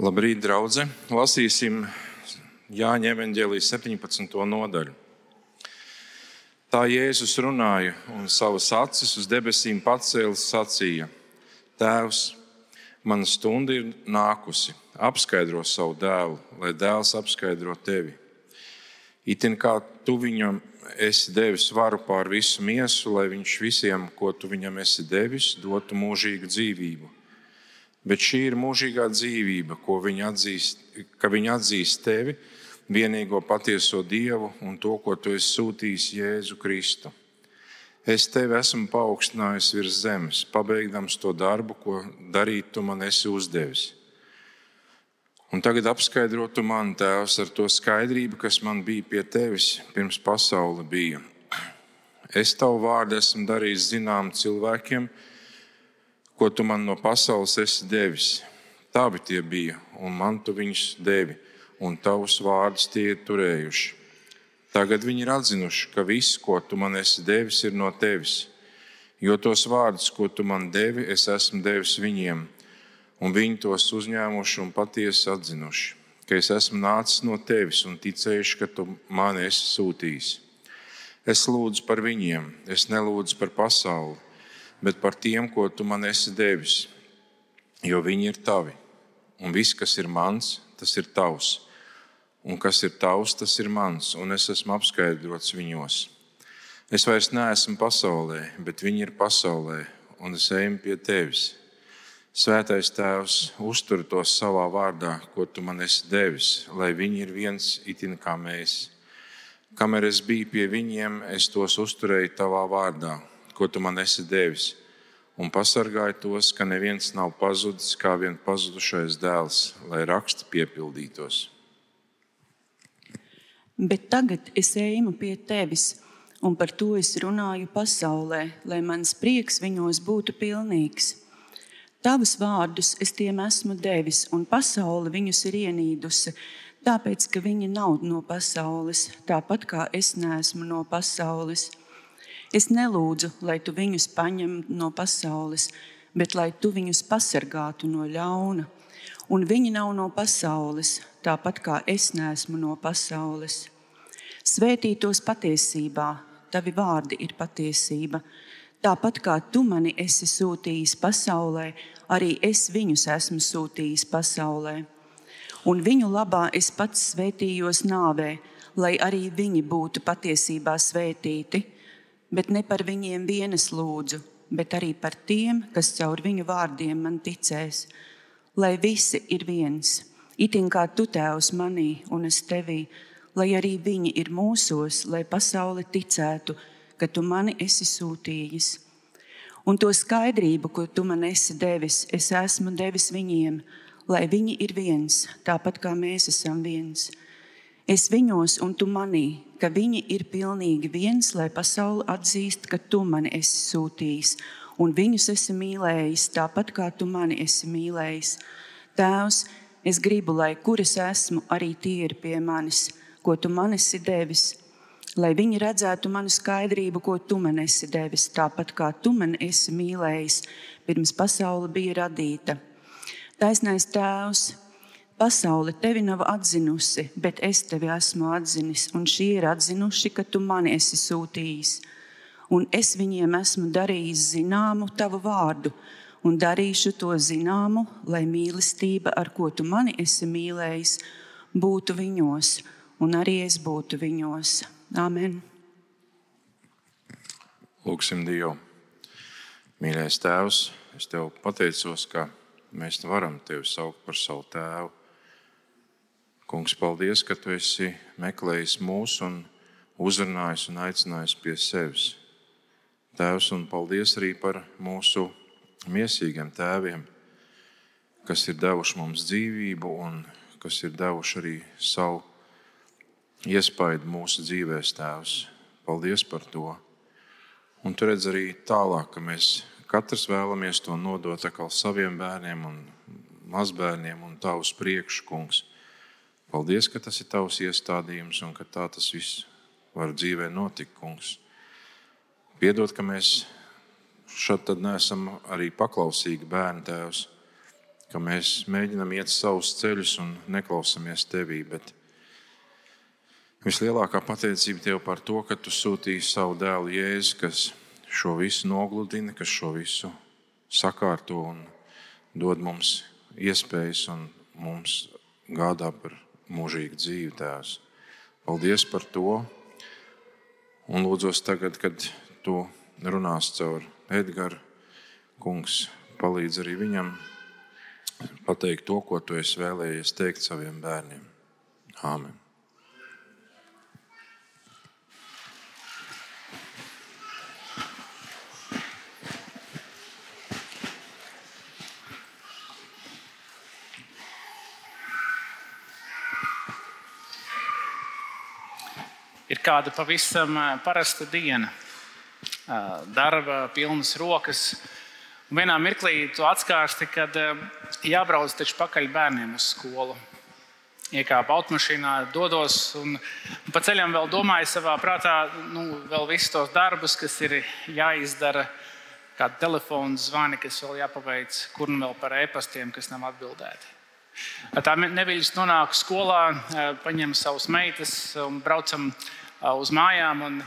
Labrīt, draugi! Lasīsim Jāņa evanģēlijas 17. nodaļu. Tā Jēzus runāja un savas acis uz debesīm pacēlis sacīja: Tēvs, mana stunda ir nākusi, apskaidro savu dēlu, lai dēls apskaidro tevi. Itin kā tu viņam esi devis varu pār visu miesu, lai viņš visiem, ko tu viņam esi devis, dotu mūžīgu dzīvību Bet šī ir mūžīgā dzīvība, ko viņi atzīst, ka viņi atzīst tevi, vienīgo patieso Dievu un to, ko tu esi sūtījis Jēzu Kristu. Es tevi esmu paaugstinājis virs zemes, pabeigdams to darbu, ko darīt tu man esi uzdevis. Un tagad apskaidrotu man, Tēvs, ar to skaidrību, kas man bija pie tevis pirms pasaule bija. Es tavu vārdu esmu darījis zinām cilvēkiem, ko tu man no pasaules esi devis. Tavi tie bija, un man tu viņus devi, un tavus vārdus tie ir turējuši. Tagad viņi ir atzinuši, ka viss, ko tu man esi devis, ir no tevis. Jo tos vārdus, ko tu man devi, es esmu devis viņiem, un viņi tos uzņēmuši un patiesi atzinuši, ka es esmu nācis no tevis un ticējuši, ka tu mani esi sūtījis. Es lūdzu par viņiem, es nelūdzu par pasauli bet par tiem, ko tu man esi devis. Jo viņi ir tavi, un viss, kas ir mans, tas ir tavs. Un kas ir tavs, tas ir mans, un es esmu apskaidrots viņos. Es vairs neesmu pasaulē, bet viņi ir pasaulē, un es eju pie tevis. Svētais Tēvs, uztur tos savā vārdā, ko tu man esi devis, lai viņi ir viens itin kā mēs. Kamēr es biju pie viņiem, es tos uzturēju tavā vārdā, ko tu man esi devis, un pasargāji tos, ka neviens nav pazudis kā vien pazudušais dēls, lai raksti piepildītos. Bet tagad es eju pie tevis, un par to es runāju pasaulē, lai mans prieks viņos būtu pilnīgs. Tavus vārdus es tiem esmu devis, un pasaule viņus ir ienīdusi, tāpēc ka viņi nav no pasaules, tāpat kā es neesmu no pasaules. Es nelūdzu, lai tu viņus paņem no pasaules, bet lai tu viņus pasargātu no ļauna. Un viņi nav no pasaules, tāpat kā es neesmu no pasaules. Svētītos patiesībā, tavi vārdi ir patiesība. Tāpat kā tu mani esi sūtījis pasaulē, arī es viņus esmu sūtījis pasaulē. Un viņu labā es pats svētījos nāvē, lai arī viņi būtu patiesībā svētīti bet ne par viņiem vienas lūdzu, bet arī par tiem, kas caur viņu vārdiem man ticēs. Lai visi ir viens, itin kā tu tēvs manī un es tevī, lai arī viņi ir mūsos, lai pasaule ticētu, ka tu mani esi sūtījis. Un to skaidrību, ko tu man esi devis, es esmu devis viņiem, lai viņi ir viens, tāpat kā mēs esam viens. Es viņos un tu manī, ka viņi ir pilnīgi viens, lai pasaule atzīst, ka tu mani esi sūtījis, un viņus esi mīlējis tāpat kā tu mani esi mīlējis. Tēvs, es gribu, lai kur es esmu, arī tie ir pie manis, ko tu man esi devis, lai viņi redzētu manu skaidrību, ko tu man esi devis, tāpat kā tu man esi mīlējis, pirms pasaule bija radīta. Taisnais Tēvs, Pasaule tevi nav atzinusi, bet es tevi esmu atzinis, un šie ir atzinuši, ka tu mani esi sūtījis. Un es viņiem esmu darījis zināmu tavu vārdu, un darīšu to zināmu, lai mīlestība, ar ko tu mani esi mīlējis, būtu viņos, un arī es būtu viņos. Amen. Lūksim Dievu. Mīļais Tēvs, es tev pateicos, ka mēs varam tevi saukt par savu tēvu. Kungs, paldies, ka tu esi meklējis mūs un uzrunājis un aicinājis pie sevis. Tēvs, un paldies arī par mūsu mīsīgiem tēviem, kas ir devuši mums dzīvību un kas ir devuši arī savu iespaidu mūsu dzīvēs, Tēvs. Paldies par to! Un tu redz arī tālāk, ka mēs katrs vēlamies to nodot saviem bērniem un mazbērniem un tavus priekškungs. Paldies, ka tas ir tavs iestādījums un ka tā tas viss var dzīvē notikt, kungs. Piedod, ka mēs šeit neesam arī paklausīgi bērni tēvs, ka mēs mēģinām iet savus ceļus un neklausāmies tevī. Bet vislielākā pateicība tev par to, ka tu sūtīji savu dēlu Jēzu, kas šo visu nogludina, kas šo visu sakārto un dod mums iespējas un mums gādā par mūžīgu dzīvi, Tēvs. Paldies par to! Un lūdzos tagad, kad tu runās caur Edgars kungs, palīdz arī viņam pateikt to, ko tu esi vēlējies teikt saviem bērniem. Āmen! Kāda pavisam parasta diena. Darba, pilnas rokas. Un vienā mirklī tu atskārsti, kad jābrauc taču pakaļ bērniem uz skolu. Iekāpu automašīnā, dodos un pa ceļam vēl domāju savā prātā, nu, vēl visus tos darbus, kas ir jāizdara, kāda telefona zvani, kas vēl jāpaveic, kur nu vēl par e-pastiem, kas nav atbildēti. Tā neviļas nonāk skolā, paņem savus meitas un braucam uz mājām. Un,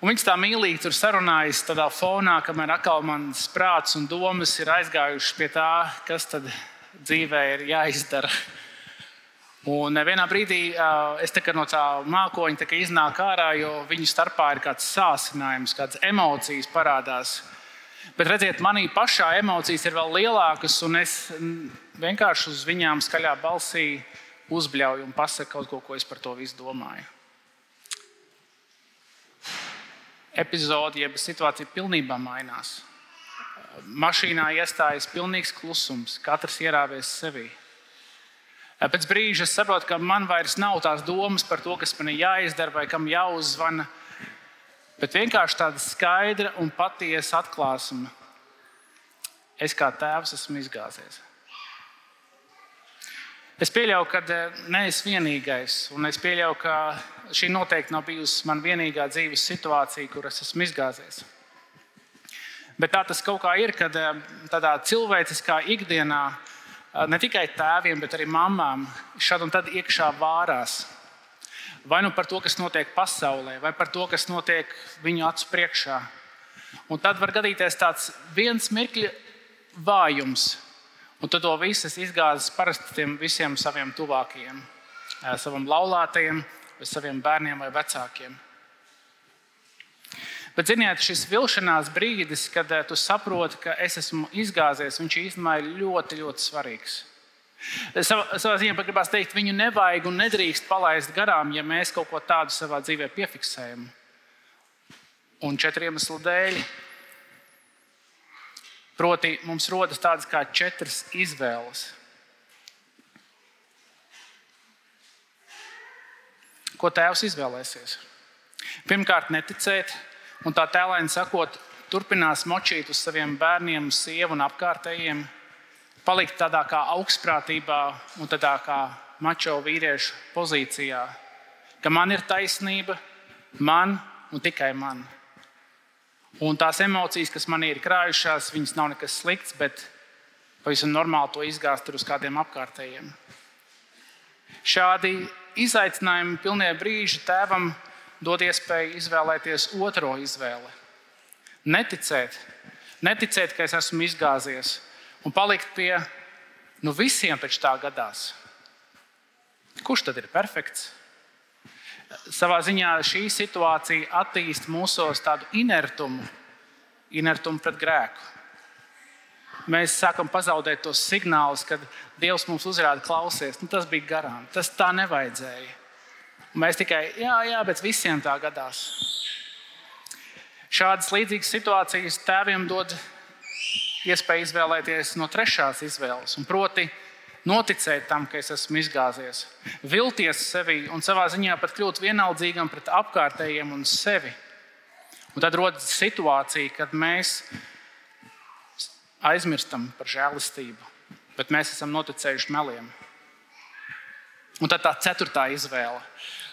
un viņas tā mīlīgi tur sarunājas tādā fonā, kamēr atkal mans prāts un domas ir aizgājušas pie tā, kas tad dzīvē ir jāizdara. Un vienā brīdī es no tā mākoņa tā iznāku ārā, jo viņu starpā ir kāds sācinājums, kādas emocijas parādās. Bet redziet, manī pašā emocijas ir vēl lielākas, un es vienkārši uz viņām skaļā balsī uzbļauju un pasaku kaut ko, ko es par to visu domāju. Epizode, jeb situācija pilnībā mainās. Mašīnā iestājas pilnīgs klusums, katrs ierāvies sevī. Pēc brīža es saprotu, ka man vairs nav tās domas par to, kas man ir jāizdara vai kam jāuzzvana, bet vienkārši tāda skaidra un patiesa atklāsme. Es kā tēvs esmu izgāzies. Es pieļauju, ka eh, neesmu vienīgais, un es pieļauju, ka šī noteikti nav bijusi mana vienīgā dzīves situācija, kur es esmu izgāzies. Bet tā tas kaut kā ir, kad eh, tādā cilvēciskā ikdienā eh, ne tikai tēviem, bet arī mamām šad un tad iekšā vārās. Vai nu par to, kas notiek pasaulē, vai par to, kas notiek viņu acu priekšā. Un tad var gadīties tāds viens mirkļa vājums, Un tad to visu izgāzis parasti tiem visiem saviem tuvākajiem, savam laulātajam, vai saviem bērniem vai vecākiem. Bet, ziniet, šis vilšanās brīdis, kad tu saproti, ka es esmu izgāzies, viņš īstenībā ir ļoti, ļoti svarīgs. Savā, savā ziņā pat gribās teikt, viņu nevajag un nedrīkst palaist garām, ja mēs kaut ko tādu savā dzīvē piefiksējam. Un četru iemeslu dēļ Proti, mums rodas tādas kā četras izvēles. Ko tēvs izvēlēsies? Pirmkārt, neticēt, un tā tēlēni sakot, turpinās močīt uz saviem bērniem, sievu un apkārtējiem, palikt tādā kā augstprātībā un tādā kā mačo vīriešu pozīcijā, ka man ir taisnība, man un tikai man. Un tās emocijas, kas man ir krājušās, viņas nav nekas slikts, bet pavisam normāli to izgāzt uz kādiem apkārtējiem. Šādi izaicinājumi pilnie brīži tēvam dod iespēju izvēlēties otro izvēli. Neticēt, neticēt, ka es esmu izgāzies un palikt pie, nu visiem taču tā gadās. Kurš tad ir perfekts? Savā ziņā šī situācija attīstīja mūsos tādu inertumu, inertumu pret grēku. Mēs sākam pazaudēt tos signālus, kad Dievs mums uzrāda, klausies, nu, tas bija garām, tas tā nevajadzēja. Mēs tikai, jā, jā, bet visiem tā gadās. Šādas līdzīgas situācijas tēviem dod iespēju izvēlēties no trešās izvēles, proti, noticēt tam, ka es esmu izgāzies, vilties sevi un savā ziņā pat kļūt vienaldzīgam pret apkārtējiem un sevi. Un tad rodas situācija, kad mēs aizmirstam par žēlastību, bet mēs esam noticējuši meliem. Un tad tā ceturtā izvēle.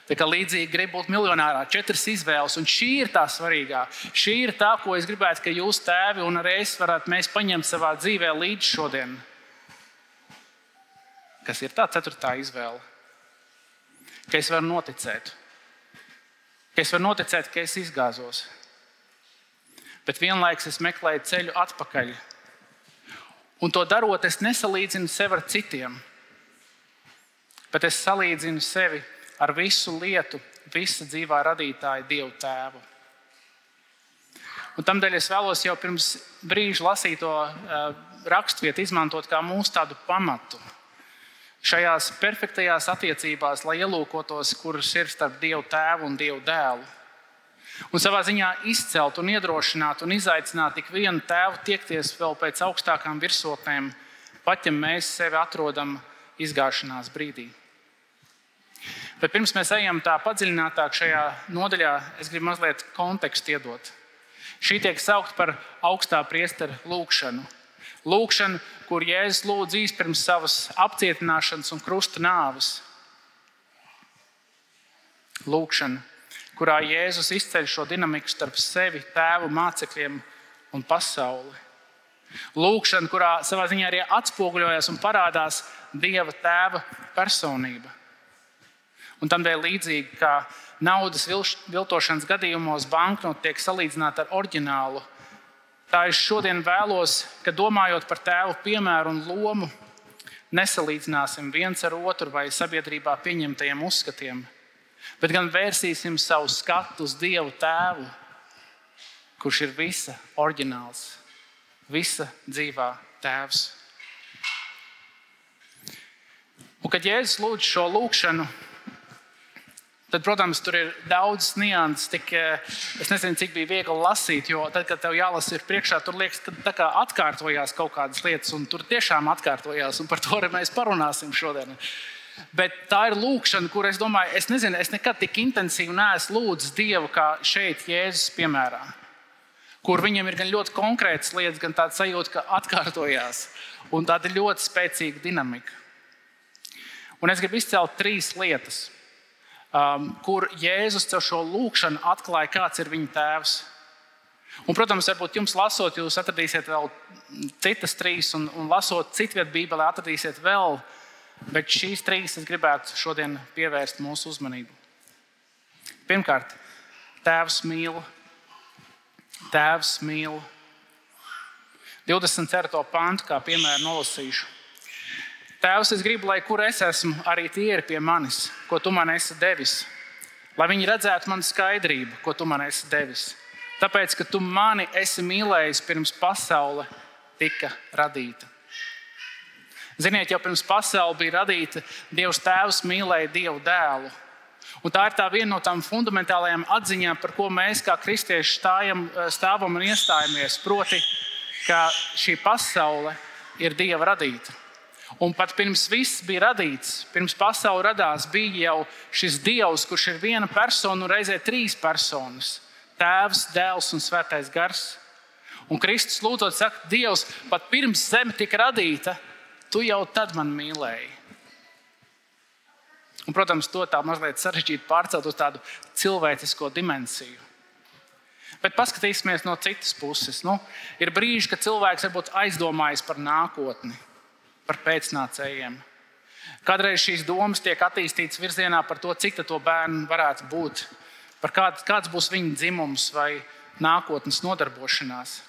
Tā kā līdzīgi grib būt miljonārā, četras izvēles, un šī ir tā svarīgā. Šī ir tā, ko es gribētu, ka jūs, tēvi, un arī es varētu paņemt savā dzīvē līdz šodienai kas ir tā ceturtā izvēle. Ka es varu noticēt, ka es varu noticēt, ka es izgāzos. Bet vienlaikus es meklēju ceļu atpakaļ. Un to darot, es nesalīdzinu sevi ar citiem, bet es salīdzinu sevi ar visu lietu, visa dzīvā radītāja Dievu Tēvu. Un tamdēļ es vēlos jau pirms brīža lasīto uh, raksturvietu izmantot kā mūsu tādu pamatu. Šajās perfektajās attiecībās, lai ielūkotos, kuras ir starp Dievu tēvu un Dievu dēlu. Un savā ziņā izcelt, un iedrošināt un izaicināt ik vienu tēvu tiekties vēl pēc augstākām virsotnēm, pat ja mēs sevi atrodam izgāšanās brīdī. Bet pirms mēs ejam tā padziļinātāk šajā nodaļā, es gribu mazliet kontekstu iedot. Šī tiek saukt par augstā priestera lūgšanu. Lūkšana, kur Jēzus lūdz īstenībā pirms savas apcietināšanas un krusta nāves. Lūkšana, kurā Jēzus izceļ šo dinamiku starp sevi, tēvu, mācekļiem un pasauli. Lūkšana, kurā savā ziņā arī atspoguļojas un parādās Dieva tēva personība. Un tam dēļ līdzīgi kā naudas viltošanas gadījumos banknote tiek salīdzināta ar oriģinālu. Tā es šodien vēlos, ka domājot par tēvu piemēru un lomu, nesalīdzināsim viens ar otru vai sabiedrībā pieņemtajiem uzskatiem, bet gan vērsīsim savu skatu uz Dievu tēvu, kurš ir visa oriģināls, visa dzīvā tēvs. Un, kad Jēzus lūdz šo lūgšanu, Tad, protams, tur ir daudz nianses. Tik, eh, es nezinu, cik bija viegli lasīt, jo tad, kad tev jālasa ir priekšā, tur liekas, ka kā atkārtojās kaut kādas lietas, un tur tiešām atkārtojās. Par to arī mēs parunāsim šodien. Bet tā ir lūkšana, kur es domāju, es nezinu, es nekad tik intensīvi neesmu lūdzis Dievu kā šeit, Jēzus piemērā. Kur viņam ir gan ļoti konkrētas lietas, gan tāds sajūta, ka atkārtojās. Un tāda ļoti spēcīga dinamika. Un es gribu izcelt trīs lietas um, kur Jēzus caur šo lūkšanu atklāja, kāds ir viņa tēvs. Un, protams, varbūt jums lasot, jūs atradīsiet vēl citas trīs, un, un lasot citu vietu Bībelē, atradīsiet vēl. Bet šīs trīs es gribētu šodien pievērst mūsu uzmanību. Pirmkārt, Tēvs mīl. Tēvs mīl. 24. pantu, kā piemēram, nolasīšu. Tēvs, es gribu, lai kur es esmu, arī tie ir pie manis, ko tu man esi devis. Lai viņi redzētu manu skaidrību, ko tu man esi devis. Tāpēc, ka tu mani esi mīlējis pirms pasaule tika radīta. Ziniet, jau pirms pasaule bija radīta, Dievs Tēvs mīlēja Dievu dēlu. Un tā ir tā viena no tām fundamentālajām atziņām, par ko mēs kā kristieši stājam, stāvam un iestājamies. Proti, ka šī pasaule ir Dieva radīta. Un pat pirms viss bija radīts, pirms pasaules radās, bija jau šis Dievs, kurš ir viena persona un reizē trīs personas - Tēvs, Dēls un Svētais Gars. Un Kristus lūdzot, saka, Dievs, pat pirms zeme tika radīta, tu jau tad man mīlēji. Un, protams, to tā mazliet sarežģīti pārcelt uz tādu cilvēcisko dimensiju. Bet paskatīsimies no citas puses. Nu, ir brīži, kad cilvēks varbūt aizdomājas par nākotni par pēcnācējiem. Kādreiz šīs domas tiek attīstītas virzienā par to, cik to bērnu varētu būt, par kāds, kāds būs viņa dzimums vai nākotnes nodarbošanās.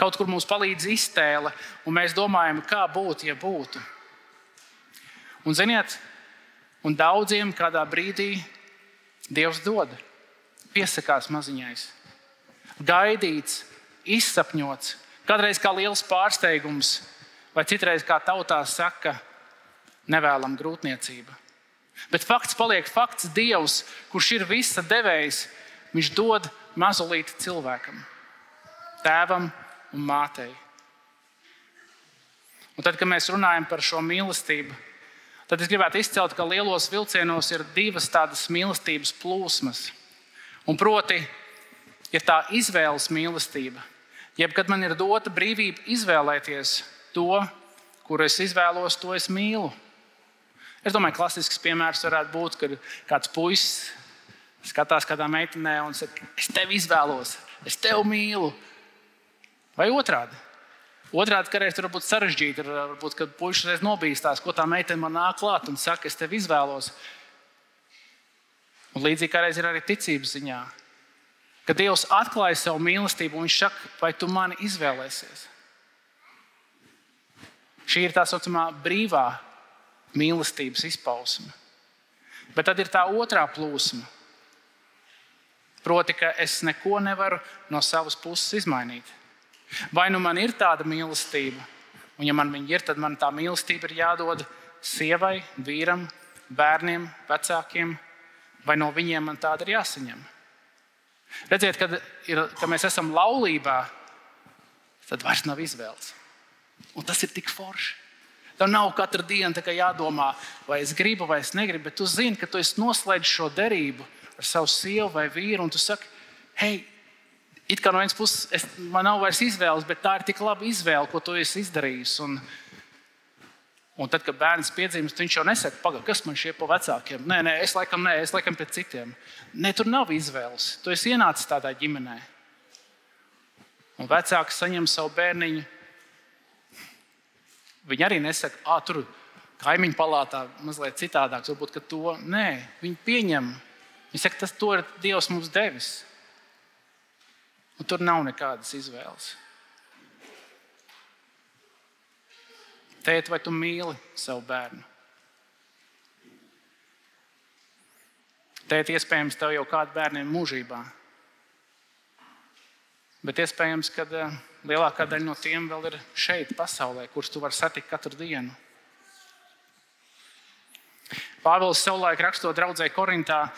Kaut kur mums palīdz iztēle, un mēs domājam, kā būtu, ja būtu. Un, ziniet, un daudziem kādā brīdī Dievs dod, piesakās maziņais, gaidīts, izsapņots, kādreiz kā liels pārsteigums, vai citreiz, kā tautā saka, nevēlam grūtniecība. Bet fakts paliek fakts. Dievs, kurš ir visa devējs, viņš dod mazulīti cilvēkam, tēvam un mātei. Un tad, kad mēs runājam par šo mīlestību, tad es gribētu izcelt, ka lielos vilcienos ir divas tādas mīlestības plūsmas. Un proti, ir tā izvēles mīlestība. Jeb kad man ir dota brīvība izvēlēties, to, kuru es izvēlos, to es mīlu. Es domāju, ka klasisks piemērs varētu būt, kad kāds puisis skatās kādā meitenē un saka, es tevi izvēlos, es tevi mīlu. Vai otrādi? Otrādi, ka reizē tur var būt sarežģīti. Varbūt, kad puisis reiz nobīstās, ko tā meitene man nāk klāt un saka, es tevi izvēlos. Un līdzīgi kā reiz ir arī ticības ziņā. Kad Dievs atklāja savu mīlestību, Viņš saka, vai tu mani izvēlēsies? Šī ir tā saucamā brīvā mīlestības izpausme. Bet tad ir tā otrā plūsma. Proti, ka es neko nevaru no savas puses izmainīt. Vai nu man ir tāda mīlestība, un ja man viņa ir, tad man tā mīlestība ir jādod sievai, vīram, bērniem, vecākiem, vai no viņiem man tāda ir jāsaņem. Redziet, kad, ir, kad mēs esam laulībā, tad vairs nav izvēles. Un tas ir tik forši. Tev nav katru dienu jādomā, vai es gribu vai es negribu, bet tu zini, ka tu esi noslēdzis šo derību ar savu sievu vai vīru, un tu saki, hei, it kā no vienas puses es, man nav vairs izvēles, bet tā ir tik laba izvēle, ko tu esi izdarījis. Un, un tad, kad bērns piedzimst, viņš jau nesaka, pagaidi, kas man šie pa vecākiem. Nē, nē, es laikam, nē, es laikam pēc citiem. Nē, tur nav izvēles. Tu esi ienācis tādā ģimenē. Un vecāks saņem savu bērniņu. Viņi arī nesaka, ah, tur kaimiņu palātā mazliet citādāk. Varbūt to nē, viņi pieņem. Viņi saka, tas ir Dievs mums devis. Un tur nav nekādas izvēles. Tēt, vai tu mīli savu bērnu? Tēt, iespējams, tev jau kādi bērni ir mūžībā. Bet iespējams, ka eh, lielākā daļa no tiem vēl ir šeit, pasaulē, kurus tu vari satikt katru dienu. Pāvils savulaik rakstot draudzē Korintā,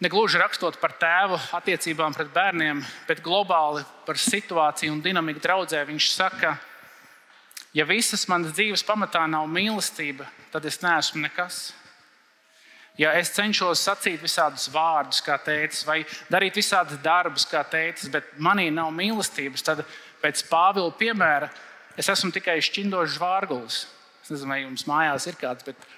negluži rakstot par tēvu attiecībām pret bērniem, bet globāli par situāciju un dinamiku draudzē. Viņš saka, ja visas manas dzīves pamatā nav mīlestība, tad es neesmu nekas. Ja es cenšos sacīt visādus vārdus, kā teicis, vai darīt visādus darbus, kā teicis, bet manī nav mīlestības, tad pēc Pāvila piemēra es esmu tikai šķindošs vārgulis. Es nezinu, vai jums mājās ir kāds, bet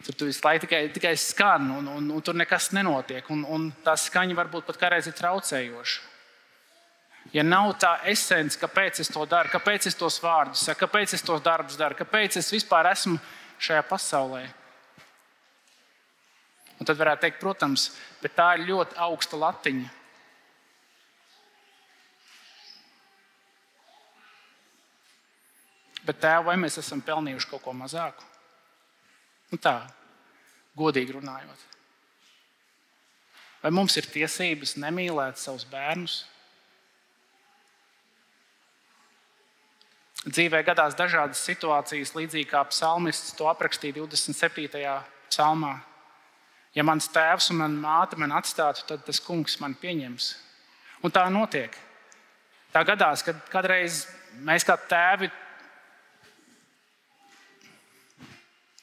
Tur tu visu laiku tikai, tikai skan, un, un, un tur nekas nenotiek. Un, un tā skaņa varbūt pat kādreiz ir traucējoša. Ja nav tā esence, kāpēc es to daru, kāpēc es tos vārdus saku, kāpēc es tos darbus daru, kāpēc es vispār esmu šajā pasaulē. Un tad varētu teikt, protams, bet tā ir ļoti augsta latiņa. Bet tēvā vai mēs esam pelnījuši kaut ko mazāku? Nu tā, godīgi runājot. Vai mums ir tiesības nemīlēt savus bērnus? Dzīvē gadās dažādas situācijas, līdzīgi kā psalmists to aprakstīja 27. psalmā. Ja mans tēvs un mana māte man atstātu, tad tas kungs man pieņems. Un tā notiek. Tā gadās, kad kādreiz mēs kā tēvi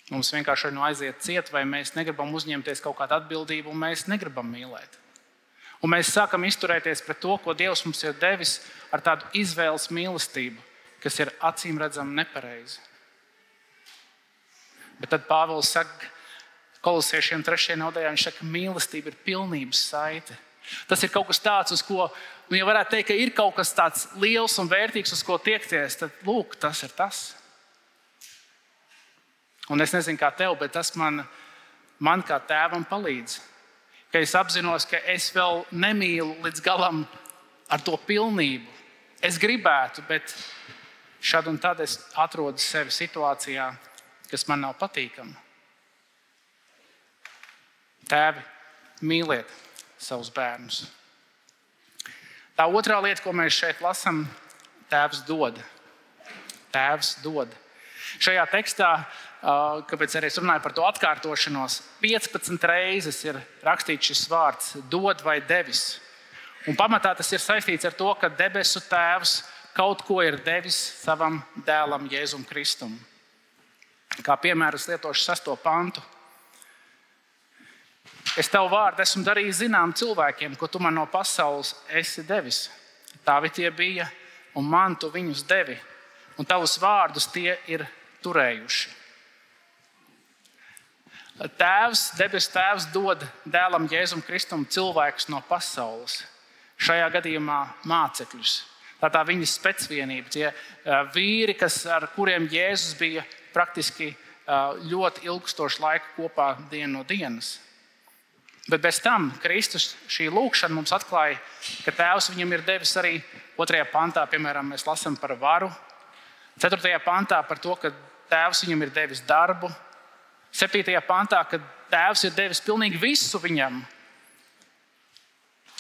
Mums vienkārši ir no aiziet ciet, vai mēs negribam uzņemties kaut kādu atbildību, un mēs negribam mīlēt. Un mēs sākam izturēties pret to, ko Dievs mums ir devis, ar tādu izvēles mīlestību, kas ir acīm redzama nepareiza. Bet tad Pāvils saka, kolosiešiem trešajā nodaļā, viņš saka, ka mīlestība ir pilnības saite. Tas ir kaut kas tāds, uz ko, nu, ja varētu teikt, ka ir kaut kas tāds liels un vērtīgs, uz ko tiekties, tad lūk, tas ir tas. Un es nezinu, kā tev, bet tas man, man kā tēvam palīdz. Ka es apzinos, ka es vēl nemīlu līdz galam ar to pilnību. Es gribētu, bet šad un tad es atrodu sevi situācijā, kas man nav patīkama. Tēvi, mīliet savus bērnus. Tā otrā lieta, ko mēs šeit lasām, Tēvs dod. Tēvs dod. Šajā tekstā kāpēc arī es runāju par to atkārtošanos. 15 reizes ir rakstīts šis vārds, dod vai devis. Un pamatā tas ir saistīts ar to, ka debesu Tēvs kaut ko ir devis savam dēlam, Jēzum Kristum. Kā piemēram, es lietošu sesto pantu. Es tev vārdu esmu darījis zinām cilvēkiem, ko tu man no pasaules esi devis. Tavi tie bija, un man tu viņus devi, un tavus vārdus tie ir turējuši. Tēvs, debesu Tēvs dod dēlam Jēzum Kristum cilvēkus no pasaules, šajā gadījumā mācekļus. Tā tā viņa spēcvienība, tie vīri, kas, ar kuriem Jēzus bija praktiski ļoti ilgstošu laiku kopā dienu no dienas. Bet bez tam Kristus šī lūkšana mums atklāja, ka Tēvs viņam ir devis arī otrajā pantā, piemēram, mēs lasām par varu. Ceturtajā pantā par to, ka Tēvs viņam ir devis darbu. Septītajā pantā, ka Tēvs ir devis pilnīgi visu viņam.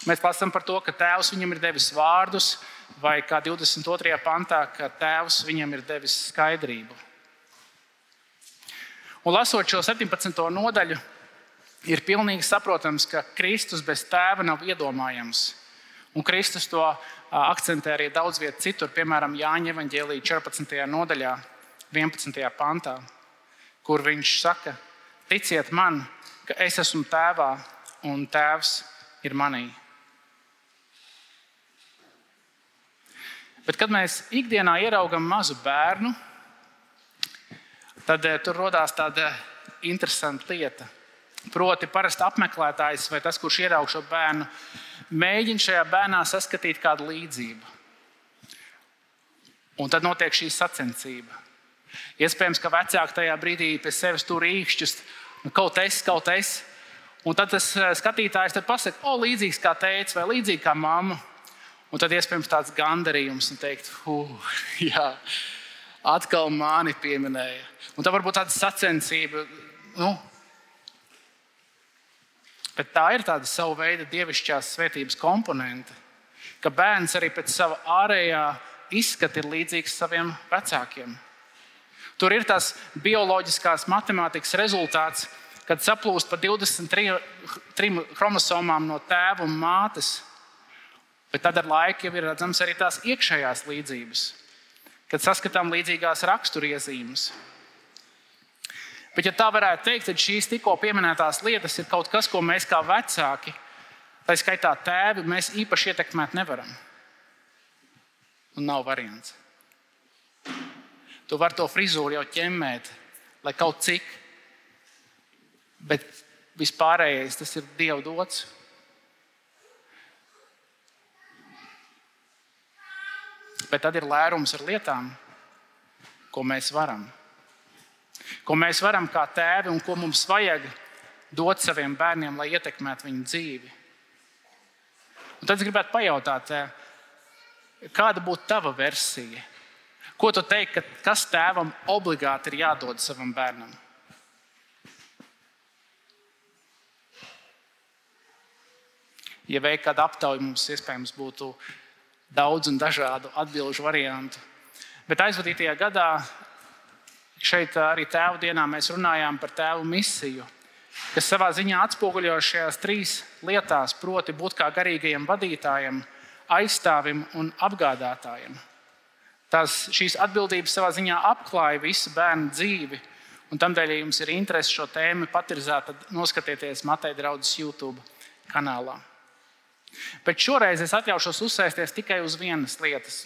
Mēs lasām par to, ka Tēvs viņam ir devis vārdus, vai kā 22. pantā, ka Tēvs viņam ir devis skaidrību. Un lasot šo 17. nodaļu, ir pilnīgi saprotams, ka Kristus bez tēva nav iedomājams. Un Kristus to akcentē arī daudz vietā citur, piemēram, Jāņa Evangelija 14. nodaļā, 11. pantā, kur viņš saka, ticiet man, ka es esmu tēvā un tēvs ir manī. Bet, kad mēs ikdienā ieraugam mazu bērnu, tad tur radās tāda interesanta lieta. Proti, parasti apmeklētājs vai tas, kurš ieraug šo bērnu, mēģina šajā bērnā saskatīt kādu līdzību. Un tad notiek šī sacensība. Iespējams, ka vecāki tajā brīdī pie sevis tur īkšķus, nu, kaut es, kaut es. Un tad tas eh, skatītājs tad pasakā, o, līdzīgs kā tēvs vai līdzīgs kā mamma. Un tad iespējams tāds gandarījums un teikt, jā, atkal mani pieminēja. Un tā varbūt tāda sacensība. Nu, Bet tā ir tāda sava veida dievišķās svētības komponente, ka bērns arī pēc sava ārējā izskata ir līdzīgs saviem vecākiem. Tur ir tas bioloģiskās matemātikas rezultāts, kad saplūst pa 23 chromosomām no tēva un mātes. Bet tad ar laiku jau ir redzams arī tās iekšējās līdzības, kad saskatām līdzīgās raksturiezīmes. Bet, ja tā varētu teikt, tad šīs tikko pieminētās lietas ir kaut kas, ko mēs kā vecāki, tā skaitā tēvi, mēs īpaši ietekmēt nevaram. Un nav variants. Tu vari to frizūru jau ķemmēt, lai kaut cik, bet vispārējais tas ir Dieva dots. Bet tad ir lērums ar lietām, ko mēs varam ko mēs varam kā tēvi un ko mums vajag dot saviem bērniem, lai ietekmētu viņu dzīvi. Un tad es gribētu pajautāt, eh, kāda būtu tava versija? Ko tu teiksi, kas tēvam obligāti ir jādod savam bērnam? Ja veikt kādu aptauju, mums iespējams būtu daudz un dažādu atbildžu variantu. Bet aizvadītajā gadā Šeit arī tēva dienā mēs runājām par tēvu misiju, kas savā ziņā atspoguļo šajās trīs lietās, proti, būt kā garīgajam vadītājam, aizstāvim un apgādātājam. Tās, šīs atbildības savā ziņā apklāja visu bērnu dzīvi. Un tādēļ, ja jums ir interese šo tēmu patrizēt, tad noskatieties Mateja draudzes YouTube kanālā. Bet šoreiz es atļaušos uzsēsties tikai uz vienas lietas.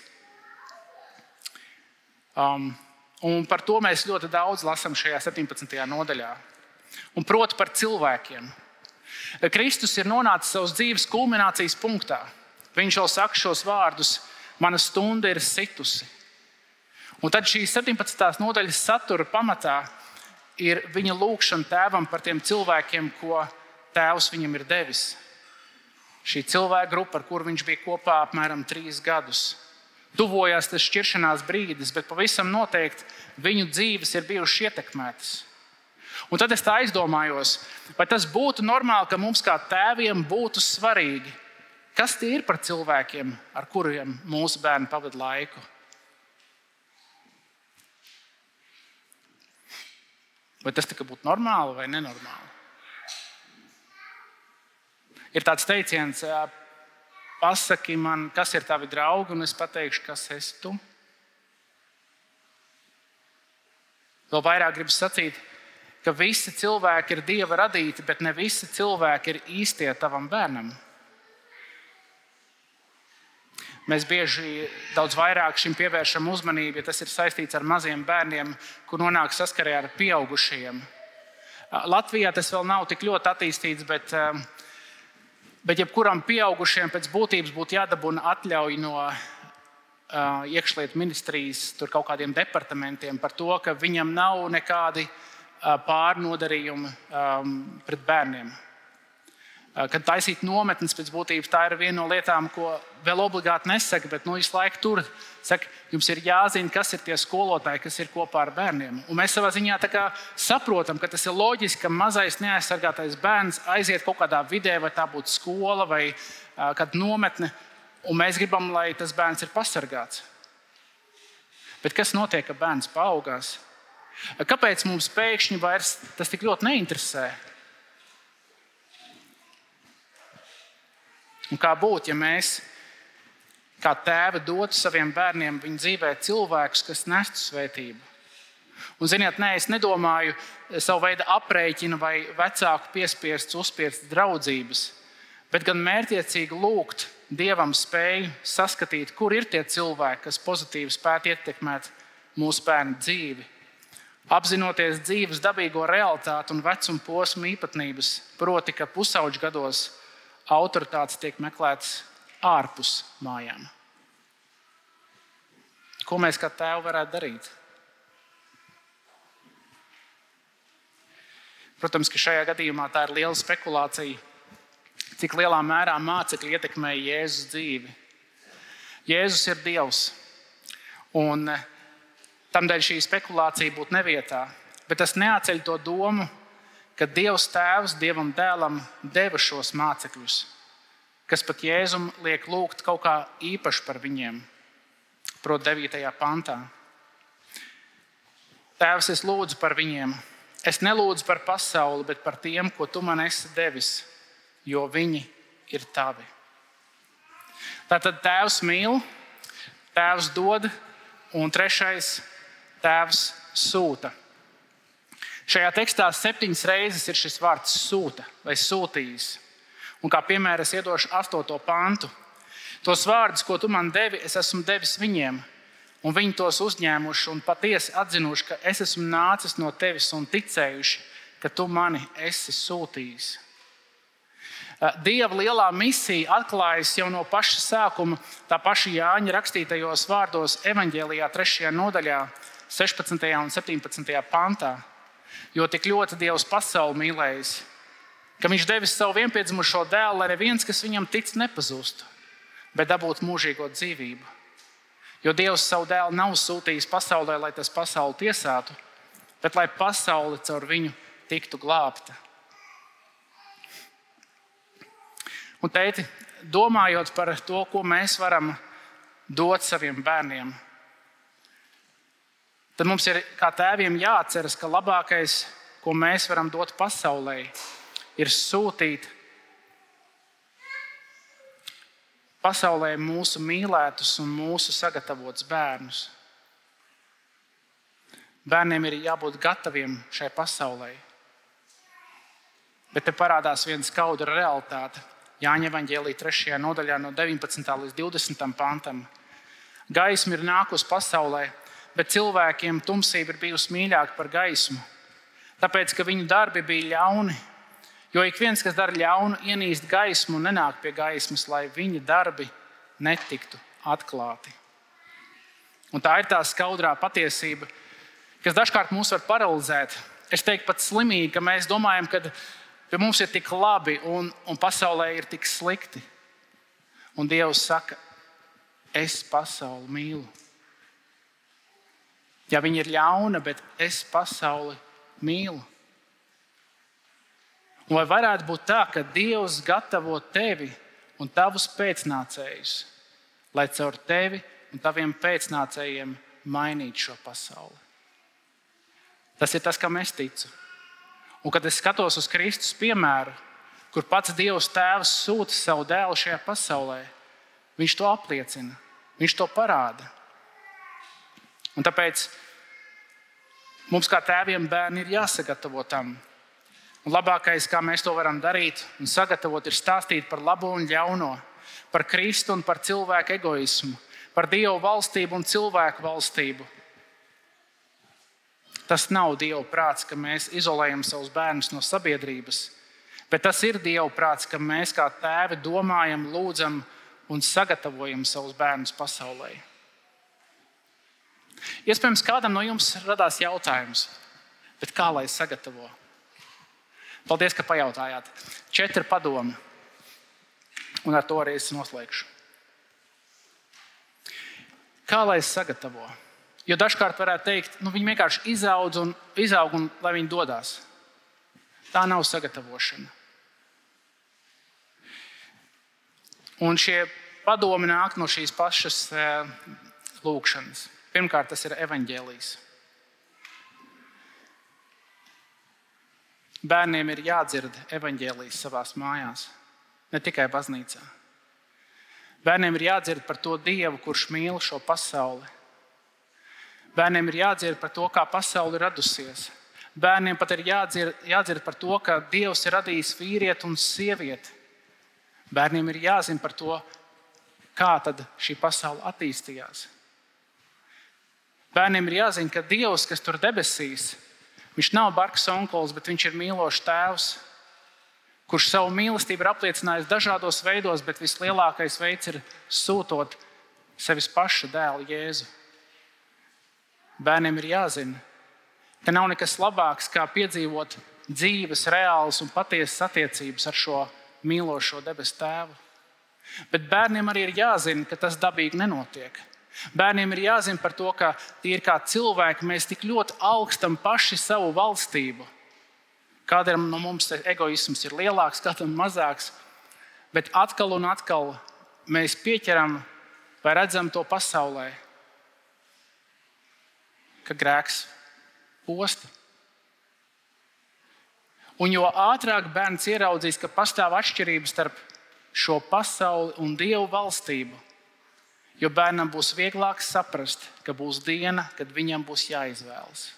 Um, Un par to mēs ļoti daudz lasām šajā 17. nodaļā. Un proti par cilvēkiem. Kristus ir nonācis savas dzīves kulminācijas punktā. Viņš jau saka šos vārdus: Mana stunda ir situsi. Un tad šīs 17. nodaļas satura pamatā ir viņa lūgšana tēvam par tiem cilvēkiem, ko tēvs viņam ir devis. Šī cilvēka grupa, ar kuru viņš bija kopā apmēram trīs gadus. Tuvojās tas šķiršanās brīdis, bet pavisam noteikti viņu dzīves ir bijušas ietekmētas. Un tad es tā aizdomājos, vai tas būtu normāli, ka mums kā tēviem būtu svarīgi, kas tie ir par cilvēkiem, ar kuriem mūsu bērni pavadīja laiku. Vai tas būtu normāli vai nenormāli? Ir tāds teiciens, pasaki man, kas ir tavi draugi, un es pateikšu, kas esi tu. Vēl vairāk gribu sacīt, ka visi cilvēki ir dieva radīti, bet ne visi cilvēki ir īstie tavam bērnam. Mēs bieži daudz vairāk šim pievēršam uzmanību, ja tas ir saistīts ar maziem bērniem, kur nonāk saskarē ar pieaugušajiem. Latvijā tas vēl nav tik ļoti attīstīts, bet Bet jebkuram pieaugušajam pēc būtības būtu jādabūna atļauja no iekšlietu ministrijas kaut kādiem departamentiem par to, ka viņam nav nekādi pārnodarījumi um, pret bērniem. Uh, kad taisīt nometnes, pēc būtības tā ir viena no lietām, ko vēl obligāti nesaka, bet nu, visu laiku tur saka, jums ir jāzina, kas ir tie skolotāji, kas ir kopā ar bērniem. Un mēs savā ziņā saprotam, ka tas ir loģiski, ka mazais neaizsargātais bērns aiziet kaut kādā vidē, vai tā būtu skola vai uh, kāda nometne un mēs gribam, lai tas bērns ir pasargāts. Bet kas notiek, kad bērns paaugās? Kāpēc mums pēkšņi vairs tas tik ļoti neinteresē? Un kā būtu, ja mēs, kā tēvi, dotu saviem bērniem viņu dzīvē cilvēkus, kas nestu svētību? Un, ziniet, nē, es nedomāju savu veidu aprēķinu vai vecāku piespiestu, uzspiestas draudzības, bet gan mērķiecīgi lūgt Dievam spēju saskatīt, kur ir tie cilvēki, kas pozitīvi spētu ietekmēt mūsu bērnu dzīvi. Apzinoties dzīves dabīgo realitāti un vecuma posmu īpatnības, proti, ka pusauģu gados autoritātes tiek meklētas ārpus mājām. Ko mēs kā tēvi varētu darīt? Protams, ka šajā gadījumā tā ir liela spekulācija cik lielā mērā mācekļi ietekmēja Jēzus dzīvi. Jēzus ir Dievs. Un eh, tamdēļ šī spekulācija būtu nevietā. Bet tas neatceļ to domu, ka Dievs Tēvs Dievam dēlam deva šos mācekļus, kas pat Jēzum liek lūgt kaut kā īpaši par viņiem, proti, 9. pantā. Tēvs, es lūdzu par viņiem. Es nelūdzu par pasauli, bet par tiem, ko tu man esi devis jo viņi ir tavi. Tātad Tēvs mīl, Tēvs dod, un trešais Tēvs sūta. Šajā tekstā septiņas reizes ir šis vārds sūta vai sūtījis. Un kā piemēra es iedošu astoto pantu. Tos vārdus, ko tu man devi, es esmu devis viņiem, un viņi tos uzņēmuši un patiesi atzinuši, ka es esmu nācis no tevis un ticējuši, ka tu mani esi sūtījis. Eh, Dieva lielā misija atklājas jau no paša sākuma, tā paša Jāņa rakstītajos vārdos, evanģēlijā, 3. nodaļā, 16. un 17. pantā. Jo tik ļoti Dievs pasauli mīlējis, ka Viņš devis savu vienpiedzimušo dēlu, lai neviens, kas viņam tic, nepazustu, bet dabūtu mūžīgo dzīvību. Jo Dievs savu dēlu nav sūtījis pasaulē, lai tas pasauli tiesātu, bet lai pasaule caur viņu tiktu glābta. Un, tēti, domājot par to, ko mēs varam dot saviem bērniem, tad mums ir kā tēviem jāatceras, ka labākais, ko mēs varam dot pasaulē, ir sūtīt pasaulē mūsu mīlētus un mūsu sagatavotus bērnus. Bērniem ir jābūt gataviem šai pasaulē. Bet te parādās viena skaudra realitāte. Jāņa Evangelija 3. nodaļā, no 19. līdz 20. pantam. Gaisma ir nākusi pasaulē, bet cilvēkiem tumsība ir bijusi mīļāka par gaismu. Tāpēc, ka viņu darbi bija ļauni. Jo ik viens, kas dara ļaunu, ienīst gaismu un nenāk pie gaismas, lai viņa darbi netiktu atklāti. Un tā ir tā skaudrā patiesība, kas dažkārt mūs var paralizēt. Es teiktu, pat slimīgi, ka mēs domājam, ka Pie mums ir tik labi un, un pasaulē ir tik slikti. Un Dievs saka, es pasauli mīlu. Ja viņi ir ļauna, bet es pasauli mīlu. Un vai varētu būt tā, ka Dievs gatavo tevi un tavus pēcnācējus, lai caur tevi un taviem pēcnācējiem mainītu šo pasauli? Tas ir tas, kam es ticu. Un kad es skatos uz Kristus piemēru, kur pats Dievs Tēvs sūta savu dēlu šajā pasaulē, viņš to apliecina, viņš to parāda. Un tāpēc mums, kā tēviem, bērni ir jāsagatavo tam. Un labākais, kā mēs to varam darīt un sagatavot, ir stāstīt par labo un ļauno, par Kristu un par cilvēku egoismu, par Dievu valstību un cilvēku valstību Tas nav Dieva prāts, ka mēs izolējam savus bērnus no sabiedrības, bet tas ir Dieva prāts, ka mēs kā tēvi domājam, lūdzam un sagatavojam savus bērnus pasaulē. Iespējams, kādam no jums radās jautājums, kā lai sagatavo? Paldies, ka pajautājāt. Četri padomi, un ar to arī es noslēgšu. Kā lai sagatavo? Jo dažkārt varētu teikt, nu, viņi vienkārši izaudz un izaug un lai viņi dodas. Tā nav sagatavošana. Un šie padomi nāk no šīs pašas e, lūkšanas. Pirmkārt, tas ir evaņģēlijs. Bērniem ir jādzird evaņģēlijs savā mājās, ne tikai baznīcā. Bērniem ir jādzird par to Dievu, kurš mīl šo pasauli. Bērniem ir jādzird par to, kā pasaule ir radusies. Bērniem pat ir jādzird, jādzird par to, ka Dievs ir radījis vīrieti un sievieti. Bērniem ir jāzina par to, kā šī pasaule attīstījās. Bērniem ir jāzina, ka Dievs, kas tur debesīs, viņš nav bargs onkulis, bet viņš ir mīlošs tēvs, kurš savu mīlestību ir apliecinājis dažādos veidos, bet vislielākais veids ir sūtot sevis paša dēlu Jēzu. Bērniem ir jāzina, ka nav nekas labāks, kā piedzīvot dzīves, reālas un patiesas attiecības ar šo mīlošo debesu tēvu. Bet bērniem arī ir jāzina, ka tas dabīgi nenotiek. Bērniem ir jāzina par to, ka tie ir kā cilvēki, mēs tik ļoti augstam paši savu valstību. Kādam no mums egoisms ir lielāks, kādam mazāks, bet atkal un atkal mēs pieķeram vai redzam to pasaulē, ka grēks posta. Un jo ātrāk bērns ieraudzīs, ka pastāv atšķirības starp šo pasauli un Dievu valstību, jo bērnam būs vieglāk saprast, ka būs diena, kad viņam būs jāizvēlas.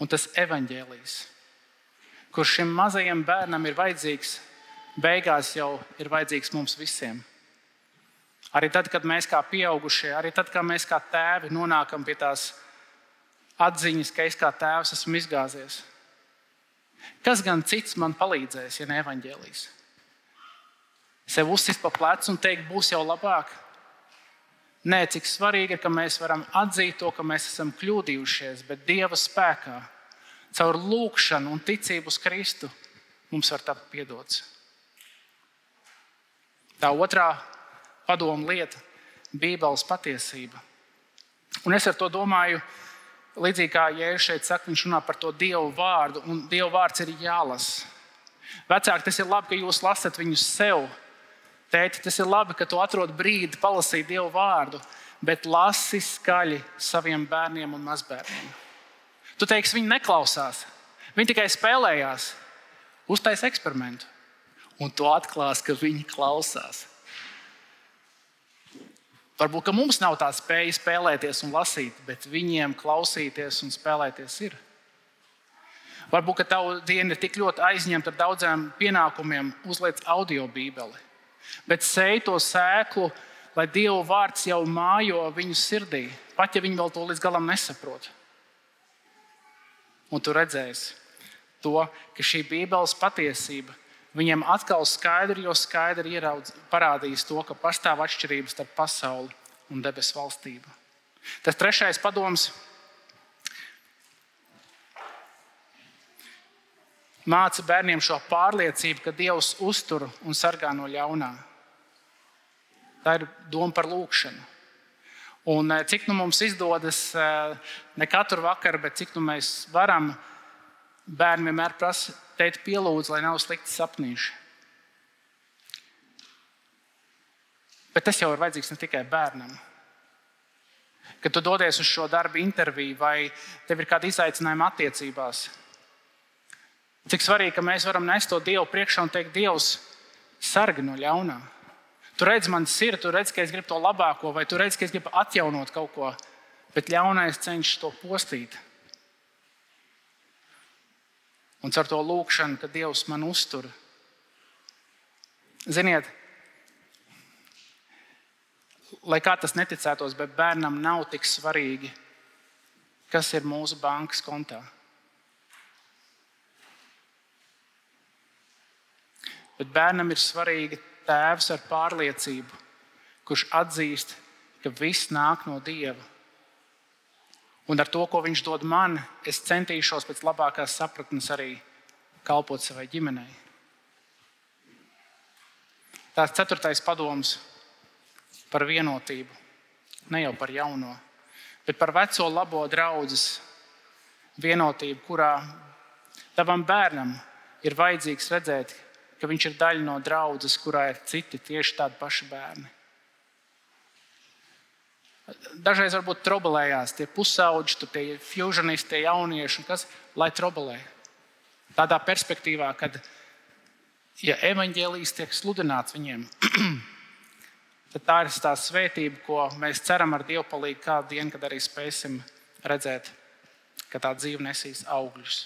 Un tas evaņģēlijs, kurš šim mazajam bērnam ir vajadzīgs, beigās jau ir vajadzīgs mums visiem. Arī tad, kad mēs kā pieaugušie, arī tad, kad mēs kā tēvi nonākam pie tās atziņas, ka es kā tēvs esmu izgāzies. Kas gan cits man palīdzēs, ja ne evaņģēlīs? Sev uzsist pa plecu un teikt, būs jau labāk. Nē, cik svarīgi ir, ka mēs varam atzīt to, ka mēs esam kļūdījušies, bet Dieva spēkā, caur lūgšanu un ticību uz Kristu, mums var tapt piedots. Tā otrā padoma lieta - Bībeles patiesība. Un es ar to domāju, līdzīgi kā Jēzus šeit saka, viņš runā par to Dievu vārdu, un Dievu vārds ir jālasa. Vecāki, tas ir labi, ka jūs lasat viņus sev. Tēti, tas ir labi, ka tu atrod brīdi palasīt Dievu vārdu, bet lasi skaļi saviem bērniem un mazbērniem. Tu teiksi, viņi neklausās, viņi tikai spēlējās, uztais eksperimentu, un tu atklāsi, ka viņi klausās. Varbūt mums nav tā spēja spēlēties un lasīt, bet viņiem klausīties un spēlēties ir. Varbūt tava diena ir tik ļoti aizņemta ar daudziem pienākumiem, uzliec audio bībeli. Bet sēj to sēklu, lai Dieva vārds jau mājo viņu sirdī, pat ja viņi vēl to līdz galam nesaprot. Un tu redzēsi to, ka šī Bībeles patiesība viņiem atkal skaidri, jo skaidri ieraudz, parādījis to, ka pastāv atšķirības starp pasauli un debesu valstību. Tas trešais padoms māca bērniem šo pārliecību, ka Dievs uztur un sargā no ļaunā. Tā ir doma par lūgšanu. Un eh, cik nu mums izdodas, eh, ne katru vakaru, bet cik nu mēs varam, bērni vienmēr prasa, teikt, pielūdz, lai nav slikti sapnīši. Bet tas jau ir vajadzīgs ne tikai bērnam. Kad tu dodies uz šo darbu interviju vai tev ir kāda izaicinājuma attiecībās, cik svarīgi, ka mēs varam nest to Dievu priekšā un teikt, Dievs, sargi no ļaunā. Tu redz man sirdi, tu redz, ka es gribu to labāko, vai tu redz, ka es gribu atjaunot kaut ko, bet ļaunais cenšas to postīt. Un ar to lūkšanu, ka Dievs man uztur. Ziniet, lai kā tas neticētos, bet bērnam nav tik svarīgi, kas ir mūsu bankas kontā. Bet bērnam ir svarīgi tēvs ar pārliecību, kurš atzīst, ka viss nāk no Dieva. Un ar to, ko Viņš dod man, es centīšos pēc labākās sapratnes arī kalpot savai ģimenei. Tās ceturtais padoms par vienotību, ne jau par jauno, bet par veco labo draugu vienotību, kurā tavam bērnam ir vajadzīgs redzēt, ka viņš ir daļa no draudzes, kurā ir citi tieši tādi paši bērni. Dažreiz varbūt trobelējās tie pusauģi, tie fusionisti, tie jaunieši, kas lai trobelē. Tādā perspektīvā, kad ja evaņģēlijas tiek sludināts viņiem, tad tā ir tā svētība, ko mēs ceram ar Dievu palīdzību kādu dienu, kad arī spēsim redzēt, ka tā dzīve nesīs augļus.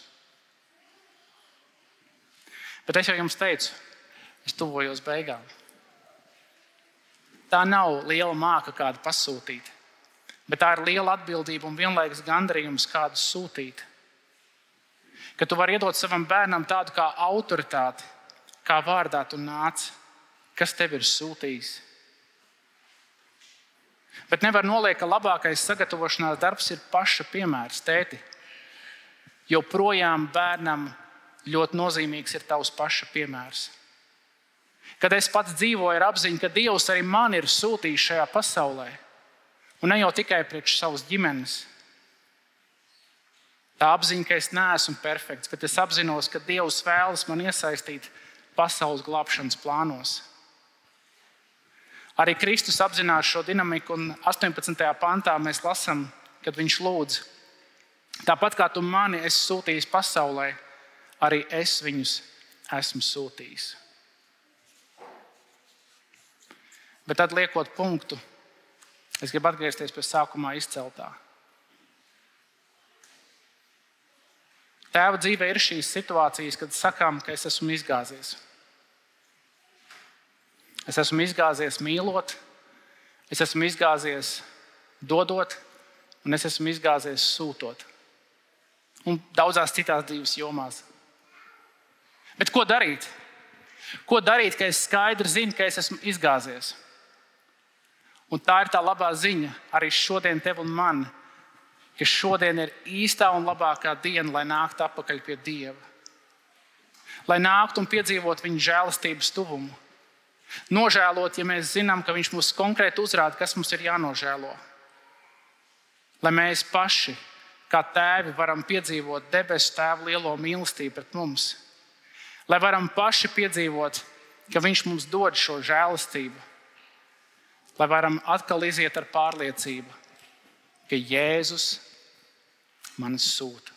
Bet es jau jums teicu, es tuvojos beigām. Tā nav liela māka, kādu pasūtīt, bet tā ir liela atbildība un vienlaikus gandarījums, kādu sūtīt. Ka tu vari iedot savam bērnam tādu kā autoritāti, kā vārdā tu nāc, kas tev ir sūtījis. Bet nevar noliekt, ka labākais sagatavošanās darbs ir paša piemērs, tēti. Jo projām bērnam ļoti nozīmīgs ir tavs paša piemērs. Kad es pats dzīvoju ar apziņu, ka Dievs arī man ir sūtījis šajā pasaulē, un ne jau tikai priekš savas ģimenes. Tā apziņa, ka es neesmu perfekts, bet es apzinos, ka Dievs vēlas man iesaistīt pasaules glābšanas plānos. Arī Kristus apzinās šo dinamiku, un 18. pantā mēs lasām, kad viņš lūdz: Tāpat kā tu mani esi sūtījis pasaulē, arī es viņus esmu sūtījis. Bet tad, liekot punktu, es gribu atgriezties pie sākumā izceltā. Tēva dzīvē ir šīs situācijas, kad sakām, ka es esmu izgāzies. Es esmu izgāzies mīlot, es esmu izgāzies dodot, un es esmu izgāzies sūtot. Un daudzās citās dzīves jomās. Bet ko darīt? Ko darīt, ka es skaidri zinu, ka es esmu izgāzies? Un tā ir tā labā ziņa arī šodien tev un man, ka šodien ir īstā un labākā diena, lai nāktu atpakaļ pie Dieva. Lai nāktu un piedzīvotu viņa žēlastības tuvumu. Nožēlot, ja mēs zinām, ka Viņš mums konkrēti uzrāda, kas mums ir jānožēlo. Lai mēs paši, kā tēvi, varam piedzīvot debesu tēva lielo mīlestību pret mums lai varam paši piedzīvot, ka Viņš mums dod šo žēlastību, lai varam atkal iziet ar pārliecību, ka Jēzus man sūta.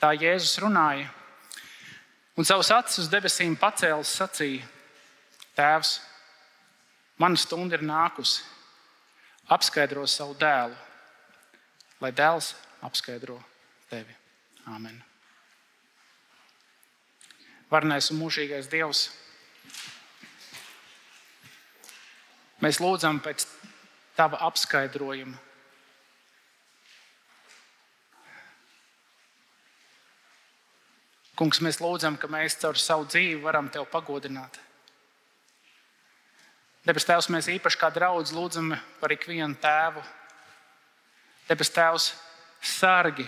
Tā Jēzus runāja, un savus acis uz debesīm pacēlis, sacīja: Tēvs, mana stunda ir nākusi, apskaidro savu dēlu lai dēls apskaidro tevi. Āmen. Varnais un mūžīgais Dievs, mēs lūdzam pēc Tava apskaidrojuma. Kungs, mēs lūdzam, ka mēs caur savu dzīvi varam Tev pagodināt. Debes Tēvs, mēs īpaši kā draugi lūdzam par ikvienu tēvu, Debes Tēvs, sargi,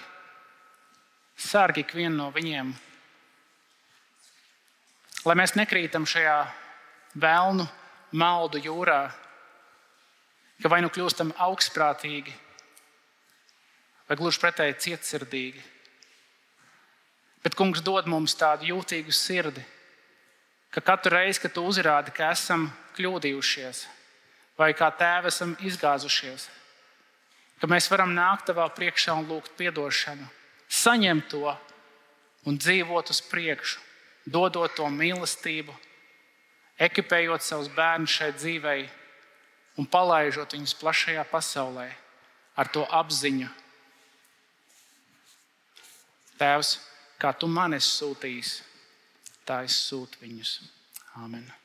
sargi ikvienu no viņiem. Lai mēs nekrītam šajā vēlnu maldu jūrā, ka vai nu kļūstam augstprātīgi, vai gluži pretēji cietsirdīgi. Bet Kungs dod mums tādu jūtīgu sirdi, ka katru reizi, kad tu uzrādi, ka esam kļūdījušies, vai kā tēvi esam izgāzušies, ka mēs varam nākt tavā priekšā un lūgt atdošanu, saņemt to un dzīvot uz priekšu, dodot to mīlestību, ekipējot savus bērnus šai dzīvei un palaižot viņus plašajā pasaulē ar to apziņu. Tēvs, kā tu man esi sūtījis, tā es sūtu viņus. Amen.